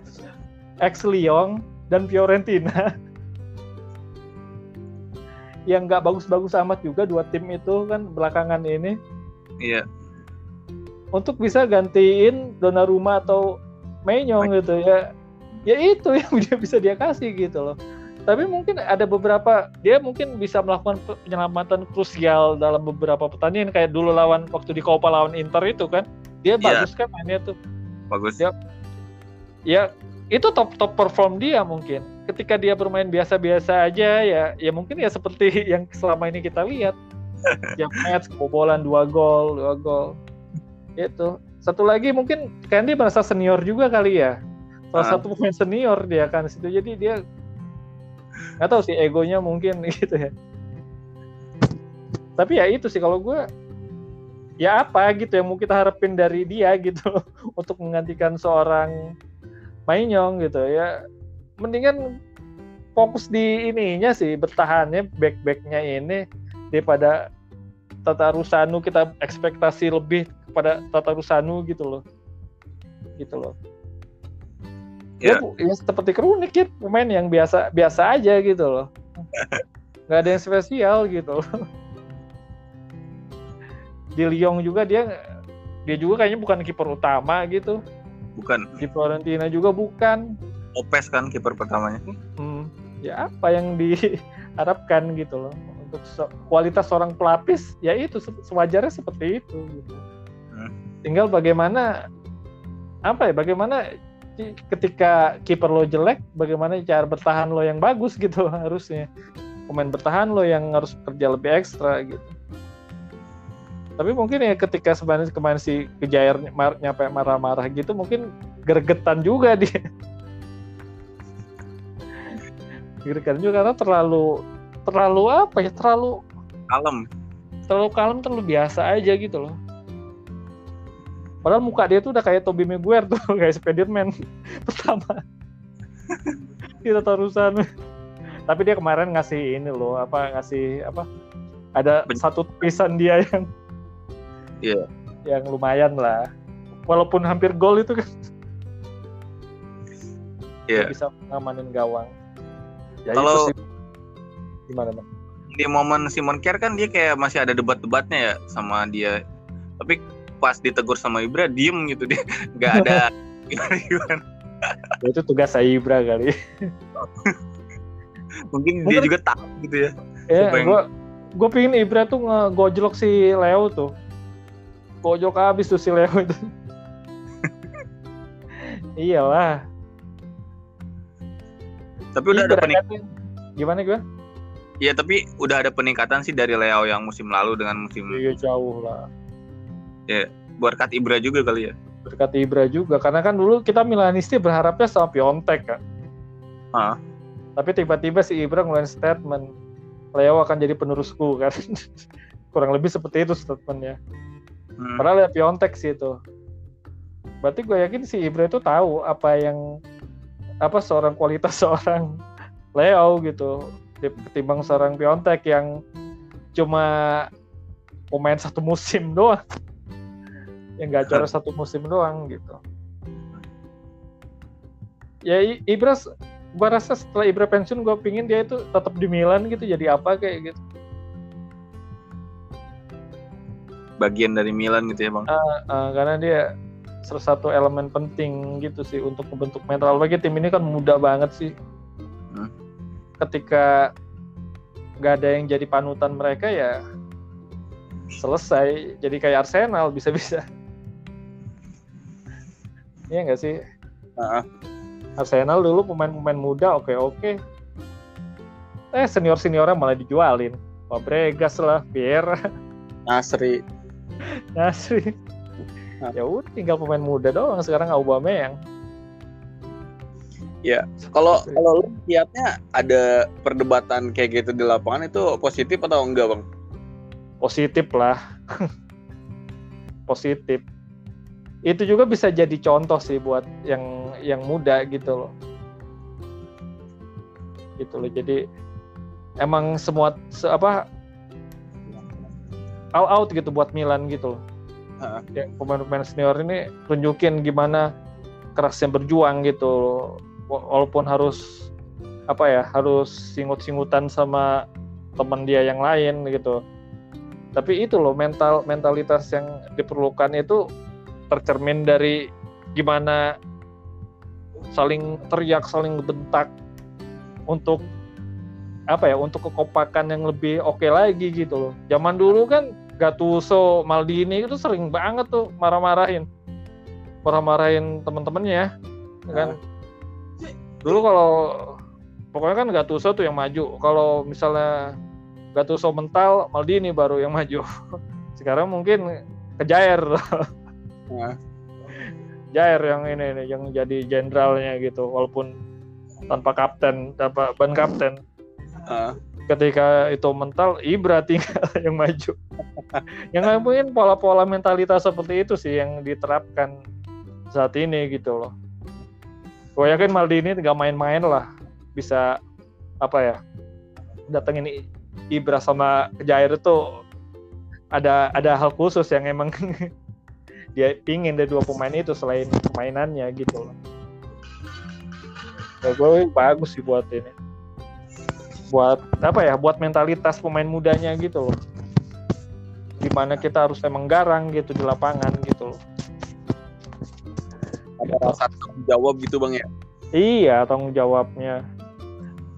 *laughs* ex Lyon dan Fiorentina? *laughs* Yang nggak bagus-bagus amat juga dua tim itu kan belakangan ini. Iya. Untuk bisa gantiin Donnarumma atau Menyong gitu ya. Ya itu yang dia bisa dia kasih gitu loh tapi mungkin ada beberapa dia mungkin bisa melakukan penyelamatan krusial dalam beberapa pertandingan. Kayak dulu lawan waktu di Copa lawan Inter itu kan. Dia Iya. bagus kan mainnya tuh. Bagus. Ya. ya itu top top perform dia mungkin. Ketika dia bermain biasa-biasa aja ya ya mungkin ya seperti *laughs* yang selama ini kita lihat. *laughs* Yang match kebobolan dua gol dua gol. Itu satu lagi mungkin Candy merasa senior juga kali ya. Salah Ah. satu pemain senior dia kan situ. Jadi dia nggak tahu sih egonya mungkin *laughs* gitu ya. Tapi ya itu sih kalau gue ya apa gitu yang mau kita harapin dari dia gitu *laughs* untuk menggantikan seorang Mainyong gitu ya. Mendingan fokus di ininya sih bertahannya back backnya ini daripada Tata Rusanu kita ekspektasi lebih kepada Tata Rusanu gitu loh. Gitu loh Ya. ya, ya seperti kronik ya pemain yang biasa biasa aja gitu loh *laughs* nggak ada yang spesial gitu loh. di Lyon juga dia dia juga kayaknya bukan kiper utama gitu bukan di Fiorentina juga bukan Lopez kan kiper pertamanya Hmm, ya apa yang diharapkan gitu loh untuk se- kualitas seorang pelapis ya itu se- sewajarnya seperti itu gitu. Hmm. tinggal bagaimana apa ya bagaimana ketika kiper lo jelek bagaimana cara bertahan lo yang bagus gitu *laughs* harusnya. Pemain bertahan lo yang harus kerja lebih ekstra gitu. Tapi mungkin ya ketika sebenarnya kemarin si Kejair mar- nyampe marah-marah gitu mungkin gergetan juga dia. *laughs* Gergetan juga karena terlalu terlalu apa ya terlalu kalem. terlalu kalem terlalu biasa aja gitu loh padahal muka dia tuh udah kayak Tobey Maguire tuh *laughs* kayak Spiderman *laughs* pertama. Kita terusan tapi dia kemarin ngasih ini loh apa ngasih apa ada Ben- satu tulisan dia yang Iya. yang lumayan lah. Walaupun hampir gol itu kan. Iya. dia bisa ngamanin gawang. Ya Kalau- itu sih. Gimana bang? di momen Simon Kier kan dia kayak masih ada debat-debatnya ya sama dia. Tapi pas ditegur sama Ibra diem gitu dia *laughs* nggak ada *laughs* gimana gimana Ya, itu tugas saya Ibra kali mungkin dia Mungkin- juga takut gitu ya Ya, Siapa yang- gue gue pingin Ibra tuh ngegojlok si Leo tuh. Gojlok habis tuh si Leo itu. *laughs* Iyalah. tapi udah ada Ibra pening kan- Gimana gue? ya tapi udah ada peningkatan sih dari Leo yang musim lalu dengan musim Iya jauh lah. Berkat Ibra juga kali ya berkat Ibra juga karena kan dulu kita Milanisti berharapnya sama Piontek kan. Ah. Tapi tiba-tiba si Ibra ngeluarin statement Leo akan jadi penerusku kan. *laughs* Kurang lebih seperti itu statementnya. Hmm. Padahal ya Piontek sih itu. Berarti gue yakin si Ibra itu tahu apa yang apa seorang kualitas *laughs* seorang Leo gitu ketimbang seorang Piontek yang cuma pemain satu musim doang yang gak gacor *laughs* satu musim doang gitu. Ya Ibra gue rasa setelah Ibra pensiun gue pingin dia itu tetap di Milan gitu jadi apa kayak gitu. Bagian dari Milan gitu ya bang? Uh, uh, karena dia salah satu elemen penting gitu sih untuk membentuk mental. Lagi tim ini kan muda banget sih. Hmm. ketika nggak ada yang jadi panutan mereka ya selesai. Jadi kayak Arsenal bisa-bisa Iya nggak sih? Uh-huh. Arsenal dulu pemain-pemain muda oke-oke. Eh senior-seniornya malah dijualin. Fabregas lah, Pierre. *laughs* Nasri. Nasri. Nah. Ya udah tinggal pemain muda doang sekarang Aubameyang. Ya, kalau kalau lu lihatnya ada perdebatan kayak gitu di lapangan itu positif atau enggak, Bang? Positif lah. *laughs* positif. Itu juga bisa jadi contoh sih buat yang yang muda gitu loh. Gitu loh. Jadi emang semua se apa all out gitu buat Milan gitu loh. Uh. Yang pemain-pemain senior ini tunjukin gimana kerasnya berjuang gitu loh walaupun harus apa ya harus singut-singutan sama teman dia yang lain gitu tapi itu loh mental mentalitas yang diperlukan itu tercermin dari gimana saling teriak saling bentak untuk apa ya untuk kekompakan yang lebih oke okay lagi gitu loh. Zaman dulu kan Gattuso Maldini itu sering banget tuh marah-marahin. Marah-marahin temen-temennya kan? Uh dulu kalau pokoknya kan Gattuso tuh yang maju. Kalau misalnya Gattuso mental Maldini baru yang maju. *laughs* Sekarang mungkin ke Jair *laughs* nah. Jair yang ini nih yang jadi jenderalnya gitu walaupun tanpa kapten tanpa ban kapten uh. ketika itu mental Ibra tinggal *laughs* yang maju yang mungkin pola-pola mentalitas seperti itu sih yang diterapkan saat ini gitu loh gue yakin Maldini nggak main-main lah bisa apa ya datengin Ibra sama Jair itu ada ada hal khusus yang emang *laughs* dia pingin dari dua pemain itu selain mainannya gitu loh. Ya, gue bagus sih buat ini. Buat apa ya? Buat mentalitas pemain mudanya gitu loh. Di mana kita harus emang garang gitu di lapangan gitu loh ada rasa tanggung jawab gitu bang ya iya tanggung jawabnya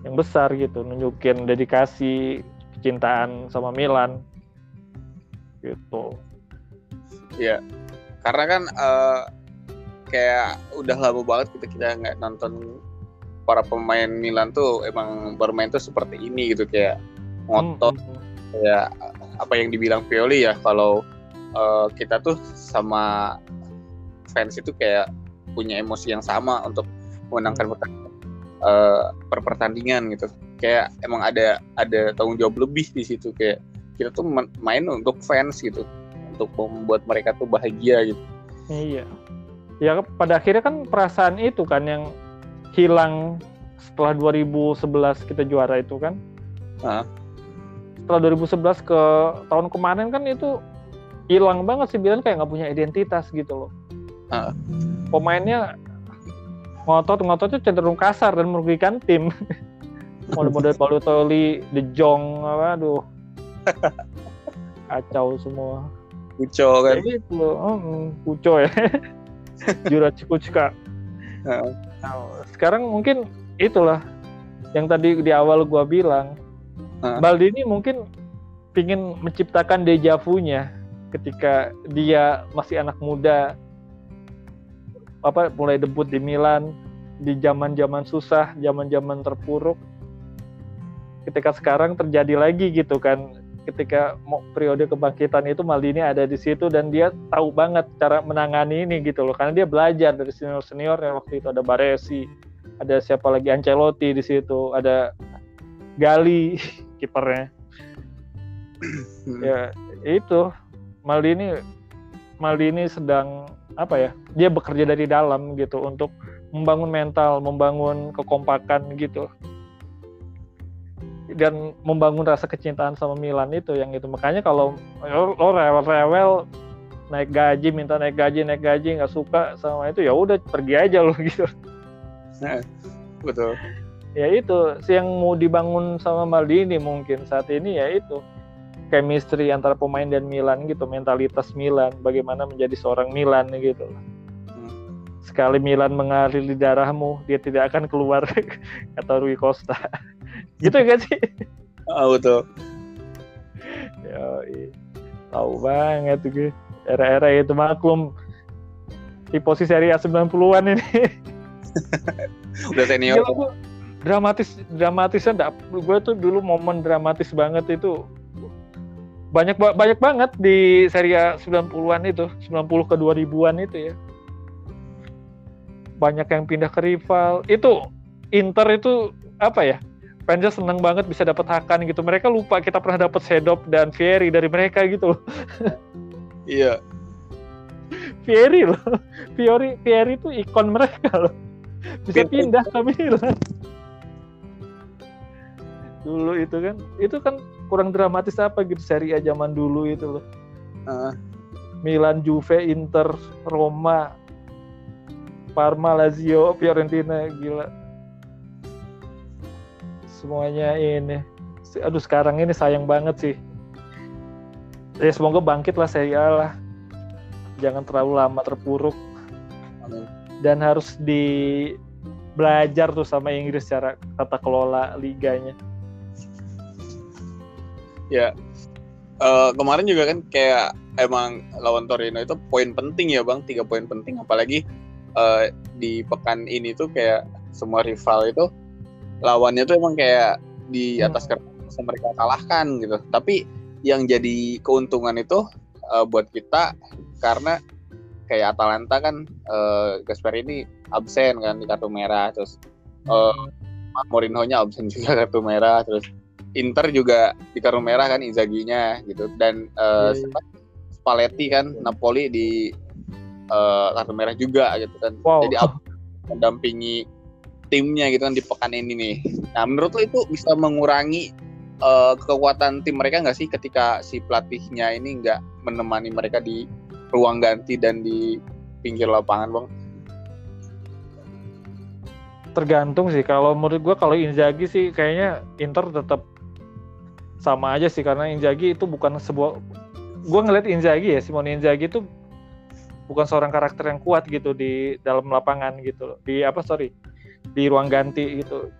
yang besar gitu nunjukin dedikasi kecintaan sama Milan gitu ya karena kan uh, kayak udah lama banget kita kita nggak nonton para pemain Milan tuh emang bermain tuh seperti ini gitu kayak ngotot hmm. hmm, hmm. kayak apa yang dibilang Pioli ya kalau uh, kita tuh sama fans itu kayak punya emosi yang sama untuk memenangkan pertandingan, uh, per pertandingan gitu kayak emang ada ada tanggung jawab lebih di situ kayak kita tuh main untuk fans gitu untuk membuat mereka tuh bahagia gitu iya ya pada akhirnya kan perasaan itu kan yang hilang setelah 2011 kita juara itu kan uh. setelah 2011 ke tahun kemarin kan itu hilang banget sih bilang kayak nggak punya identitas gitu loh uh pemainnya ngotot-ngototnya cenderung kasar dan merugikan tim. *laughs* Model-model Balotelli, De Jong, apa, aduh. *laughs* Kacau semua. Kuco kan? Itu, hmm, Kuco ya. *laughs* Jura Cikucka. Nah, sekarang mungkin itulah yang tadi di awal gua bilang. Uh. Baldini mungkin ingin menciptakan dejavunya ketika dia masih anak muda apa mulai debut di Milan di zaman-zaman susah, zaman-zaman terpuruk. Ketika sekarang terjadi lagi gitu kan ketika mau periode kebangkitan itu Maldini ada di situ dan dia tahu banget cara menangani ini gitu loh. Karena dia belajar dari senior senior yang waktu itu ada Baresi ada siapa lagi Ancelotti di situ ada Gali *laughs* kipernya. Hmm. ya itu. Maldini Maldini sedang apa ya dia bekerja dari dalam gitu untuk membangun mental membangun kekompakan gitu dan membangun rasa kecintaan sama Milan itu yang itu. Makanya kalau lo rewel-rewel naik gaji minta naik gaji naik gaji nggak suka sama itu ya udah pergi aja lo *laughs* gitu. Betul. ya itu sih yang mau dibangun sama Maldini mungkin saat ini ya itu. Chemistry antara pemain dan Milan gitu mentalitas Milan bagaimana menjadi seorang Milan gitu. Hmm. sekali Milan mengalir di darahmu dia tidak akan keluar *laughs* kata Rui Costa gitu gak sih? Ah, betul. ya tahu banget gue. Era-era itu maklum. Di posisi Serie A 90-an ini. *laughs* Udah senior. Gila, gua dramatis dramatisnya enggak gue tuh dulu momen dramatis banget itu. Banyak ba- banyak banget di seri A 90-an itu 90 ke 2000-an itu ya. Banyak yang pindah ke rival. Itu Inter itu apa ya fansnya seneng banget bisa dapat Hakan gitu. Mereka lupa kita pernah dapat Sedop dan Fieri dari mereka gitu *laughs* Iya. Fieri loh. Fieri Fieri itu ikon mereka loh. Bisa Pintu. pindah ke Milan. Dulu itu kan itu kan kurang dramatis apa gitu seri A zaman dulu itu loh. Ah, Milan Juve Inter Roma Parma Lazio Fiorentina gila semuanya ini aduh sekarang ini sayang banget sih ya semoga bangkit lah seri A lah jangan terlalu lama terpuruk dan harus di belajar tuh sama Inggris cara tata kelola liganya. Ya. Eh, kemarin juga kan kayak emang lawan Torino itu poin penting ya bang, tiga poin penting. Apalagi eh, di pekan ini tuh kayak semua rival itu lawannya tuh emang kayak di Hmm. atas kertas mereka kalahkan gitu. Tapi yang jadi keuntungan itu eh, buat kita karena kayak Atalanta kan eh, Gasperini absen kan di kartu merah terus eh, Mourinho-nya absen *laughs* juga kartu merah terus Inter juga di kartu merah kan Inzaghi-nya gitu dan Iya, iya. siapa? Spalletti kan Napoli di eh, kartu merah juga gitu kan Wow. jadi *laughs* mendampingi timnya gitu kan di pekan ini nih. Nah menurut lo itu bisa mengurangi eh, kekuatan tim mereka nggak sih ketika si pelatihnya ini nggak menemani mereka di ruang ganti dan di pinggir lapangan bang? Tergantung sih. Kalau menurut gua kalau Inzaghi sih kayaknya Inter tetap sama aja sih karena Inzaghi itu bukan sebuah gua ngeliat Inzaghi ya Simone Inzaghi itu bukan seorang karakter yang kuat gitu di dalam lapangan gitu di apa sorry di ruang ganti gitu.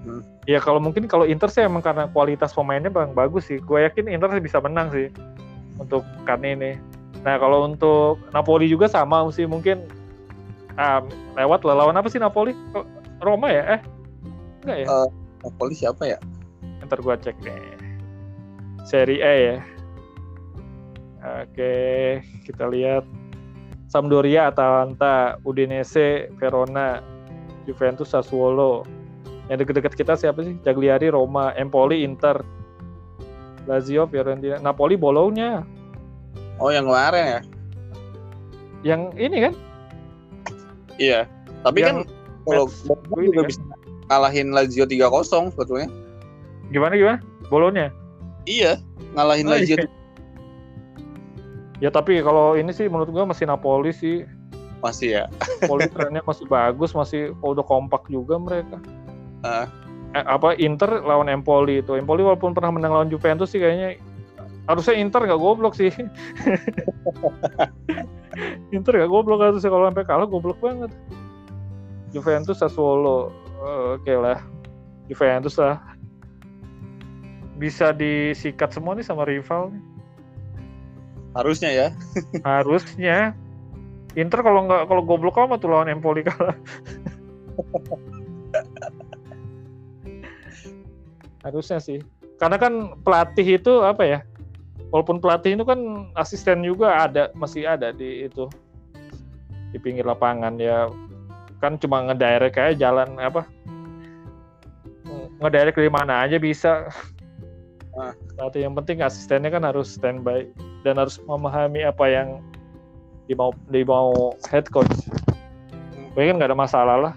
Hmm. ya kalau mungkin kalau Inter sih emang karena kualitas pemainnya bang bagus sih. Gue yakin Inter sih bisa menang sih untuk kan ini. Nah kalau untuk Napoli juga sama sih mungkin. Ah, lewat lah. Lawan apa sih Napoli? Roma ya? Eh enggak ya? Eh. Napoli siapa ya? Ntar gua cek deh. Seri A ya. Oke kita lihat. Sampdoria Atalanta Udinese Verona Juventus Sassuolo. Yang deket-deket kita siapa sih? Cagliari Roma Empoli Inter. Lazio Fiorentina. Napoli Bologna. Oh yang kemarin ya? Yang ini kan? Iya. Tapi Yang kan kalau Bologna juga kan? bisa ngalahin Lazio 3-0 sebetulnya. Gimana gimana? Bologna? Iya ngalahin Oh, Lazio. Iya. ya tapi kalau ini sih menurut gua masih Napoli sih masih ya? *laughs* Napoli trennya masih bagus masih oh, udah kompak juga mereka. Ah. eh, apa Inter lawan Empoli itu. Empoli walaupun pernah menang lawan Juventus sih kayaknya harusnya Inter nggak goblok sih. *laughs* Inter nggak goblok harusnya kalau sampai kalah goblok banget. Juventus Sassuolo Eh, oke lah. Juventus lah. Bisa disikat semua nih sama rival harusnya ya. *laughs* Harusnya Inter kalau nggak kalau goblok amat tuh lawan Empoli kalah? Harusnya sih. Karena kan pelatih itu apa ya? Walaupun pelatih itu kan asisten juga ada masih ada di itu di pinggir lapangan. Ya kan cuma ngedirect kayak jalan apa? Ngedirect dari mana aja bisa. Ah. Tapi yang penting asistennya kan harus standby dan harus memahami apa yang dimau dimau head coach. Mungkin nggak ada masalah lah.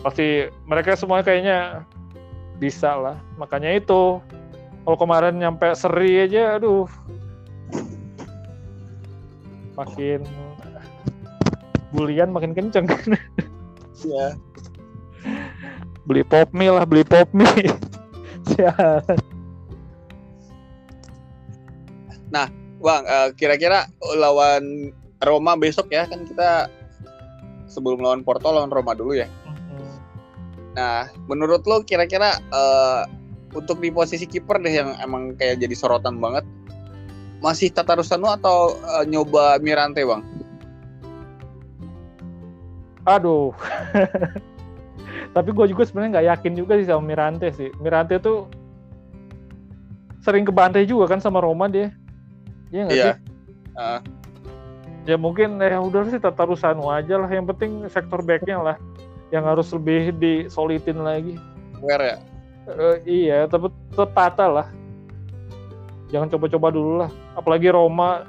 Pasti mereka semua kayaknya bisa lah. Makanya itu kalau kemarin nyampe seri aja, aduh, makin bulian makin kenceng. *laughs* Iya. beli pop mie lah, beli pop mie. Sialan. *laughs* Bang, eh, kira-kira lawan Roma besok ya kan kita sebelum lawan Porto lawan Roma dulu ya. Nah, menurut lo kira-kira eh, untuk di posisi kiper deh yang emang kayak jadi sorotan banget, masih Tata Rusano atau eh, nyoba Mirante bang? Aduh. *laughs* Tapi gue juga sebenarnya nggak yakin juga sih sama Mirante sih. Mirante tuh sering kebantai juga kan sama Roma dia. Iya nggak Iya. sih? Ah. Ya mungkin ya udah sih Tata Rusano aja lah. Yang penting sektor backnya lah yang harus lebih disolitin lagi. Where ya? Eh, iya, tapi tetap Tata lah. Jangan coba-coba dulu lah. Apalagi Roma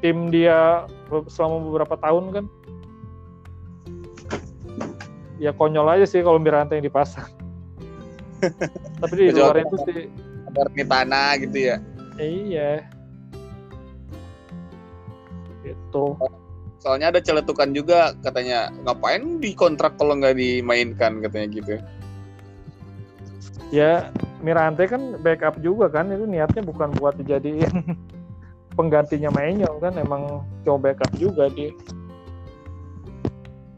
tim dia selama beberapa tahun kan. Ya konyol aja sih kalau Mirante yang dipasang. *laughs* tapi di luar itu sih Ada tanah gitu ya. iya. Itu. Soalnya ada celetukan juga katanya ngapain dikontrak kalau nggak dimainkan katanya gitu. Ya Mirante kan backup juga kan itu niatnya bukan buat dijadiin *laughs* penggantinya Mainyo kan emang coba backup juga dia.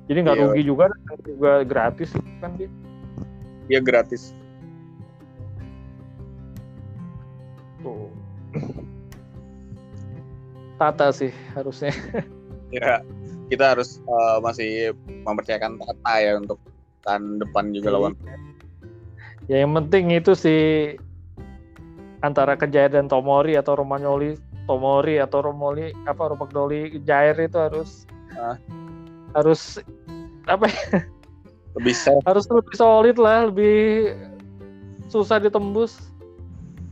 Jadi nggak Iya. rugi juga juga gratis kan dia. Dia gratis. Tata sih harusnya. Ya, kita harus eh, masih mempercayakan Tata ya untuk tahun depan juga lawan. Ya yang penting itu sih antara Kejaya dan Tomori atau Romagnoli Tomori atau Romoli apa Romagnoli Jair itu harus Ah. harus apa ya, Lebih safe. harus lebih solid lah lebih susah ditembus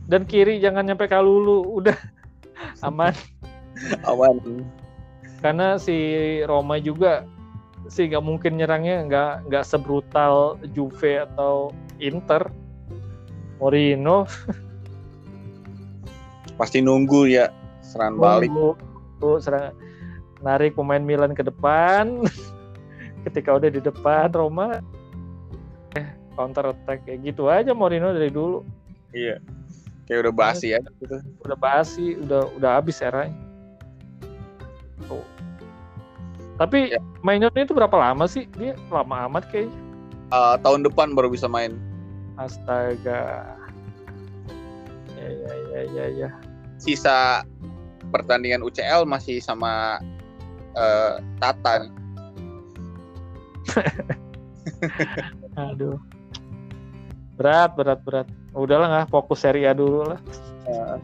dan kiri jangan nyampe kalulu udah aman awan. karena si Roma juga sih nggak mungkin nyerangnya nggak nggak sebrutal Juve atau Inter Mourinho *laughs* Pasti nunggu ya serangan balik. Nunggu, serang narik pemain Milan ke depan *laughs* ketika udah di depan Roma eh, counter attack kayak gitu aja Mourinho dari dulu Iya. Kayak udah basi ya gitu. udah basi udah udah habis eranya tapi Ya. mainnya itu berapa lama sih dia lama amat kayaknya Eh, tahun depan baru bisa main. astaga ya ya ya ya ya Sisa pertandingan UCL masih sama eh, Tata. nih. *laughs* aduh berat berat berat udahlah nggak fokus Serie A dulu lah Eh,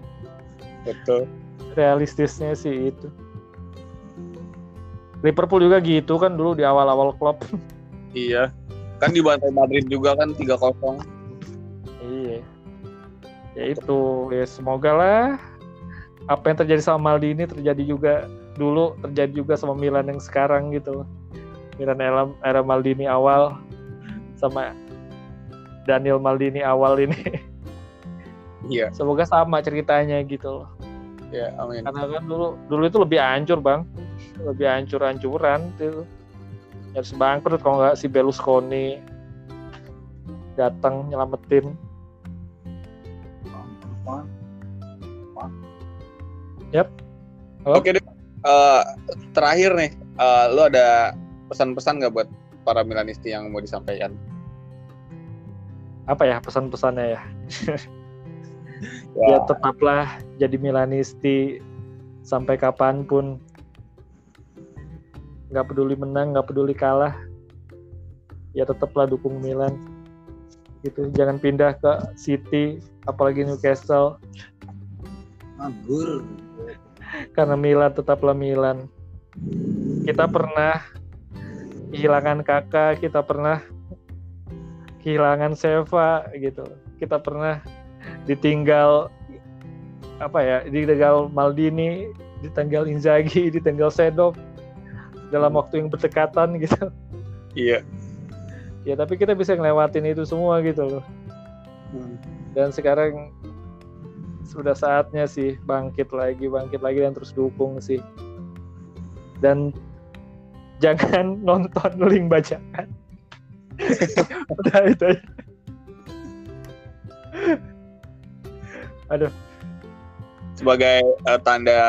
betul. realistisnya sih itu Liverpool juga gitu kan dulu di awal-awal klub Iya. Kan dibantai Madrid juga kan 3-0. iya. Ya itu ya semoga lah apa yang terjadi sama Maldini terjadi juga dulu terjadi juga sama Milan yang sekarang gitu. Milan era, era Maldini awal sama Daniel Maldini awal ini. Iya, semoga sama ceritanya gitu. Loh ya amin. karena kan dulu dulu itu lebih hancur bang lebih hancur-hancuran itu. Harus bangkrut kalau nggak si Berlusconi. Datang nyelamatin. Oke deh. Eh, terakhir nih, eh, lu ada pesan-pesan nggak buat para Milanisti yang mau disampaikan? apa ya pesan-pesannya ya? *laughs* Ya, ya tetaplah jadi Milanisti sampai kapan pun nggak peduli menang nggak peduli kalah ya tetaplah dukung Milan. Gitu jangan pindah ke City apalagi Newcastle. Anggur. karena Milan tetaplah Milan. Kita pernah kehilangan kakak kita pernah kehilangan Seva gitu. Kita pernah ditinggal apa ya ditinggal Maldini ditinggal Inzaghi ditinggal Sedov dalam waktu yang berdekatan gitu Iya. ya tapi kita bisa ngelewatin itu semua gitu loh Hmm. dan sekarang sudah saatnya sih bangkit lagi bangkit lagi dan terus dukung sih dan jangan *laughs* nonton link bacaan *laughs* udah itu aja. aduh Sebagai eh, tanda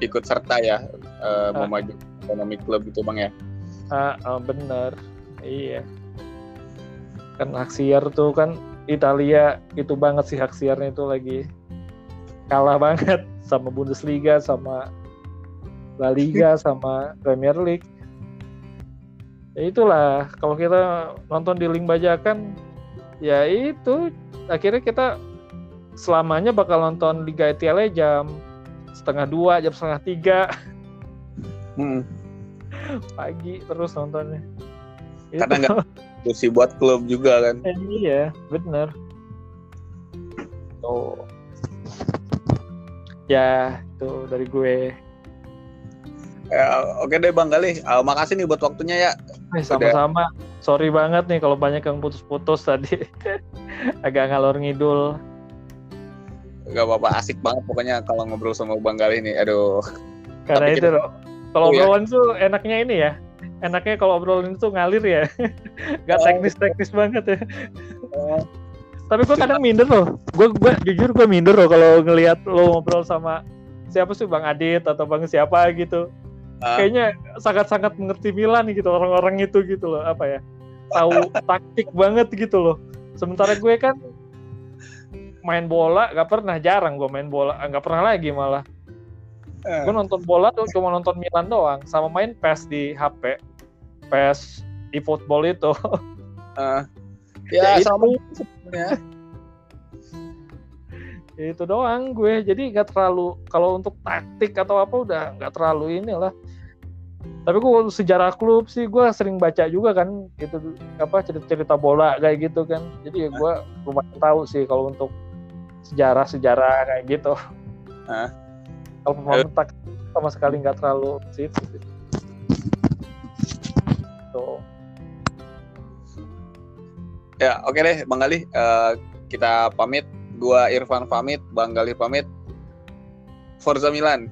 ikut serta ya eh, Ah. memajukan ekonomi klub itu bang ya. ah, ah, bener. Iya. Kan hak siar tuh kan Italia itu banget sih hak siarnya itu lagi kalah banget *laughs* sama Bundesliga sama La Liga *laughs* sama Premier League. Ya itulah kalau kita nonton di link bajakan ya itu. Akhirnya kita selamanya bakal nonton Liga ETL jam setengah dua jam setengah tiga. Hmm. Pagi terus nontonnya Itu. Karena nggak kursi buat klub juga kan. Eh, iya, bener. Tuh. Ya, tuh dari gue. Ya, oke deh bang Galih. Eh, makasih nih buat waktunya ya. Eh, sama-sama. Sorry banget nih kalau banyak yang putus-putus tadi. *laughs* Agak ngalor ngidul. Gak apa-apa asik banget pokoknya kalau ngobrol sama bang Galih nih. Aduh. Karena Tapi itu kita-. Kalau Oh, ya. obrolan tuh enaknya ini ya. Enaknya kalau obrolan itu ngalir ya. *laughs* Gak Oh. teknis-teknis banget ya. Oh. Tapi gue kadang minder loh. Gue gue jujur gue minder loh kalau ngelihat lo ngobrol sama siapa sih Bang Adit atau Bang siapa gitu. Ah. Kayaknya sangat-sangat mengerti Milan gitu orang-orang itu gitu loh apa ya. Tahu *laughs* taktik banget gitu loh. Sementara gue kan main bola gak pernah jarang gue main bola nggak pernah lagi malah Eh, gue nonton bola tuh cuma nonton Milan doang sama main PES di HP PES di football itu eh. *laughs* Ya, ya, itu. sama sebenarnya. itu doang gue jadi nggak terlalu kalau untuk taktik atau apa udah nggak terlalu inilah tapi gue sejarah klub sih gue sering baca juga kan gitu apa cerita-cerita bola kayak gitu kan jadi ya gue lumayan tahu sih kalau untuk sejarah-sejarah kayak gitu Hah? Kalau pemain tak sama sekali nggak terlalu sih. Tuh. Ya, oke deh Bang Galih. Eh, kita pamit. Gua Irfan pamit, Bang Galih pamit. Forza Milan.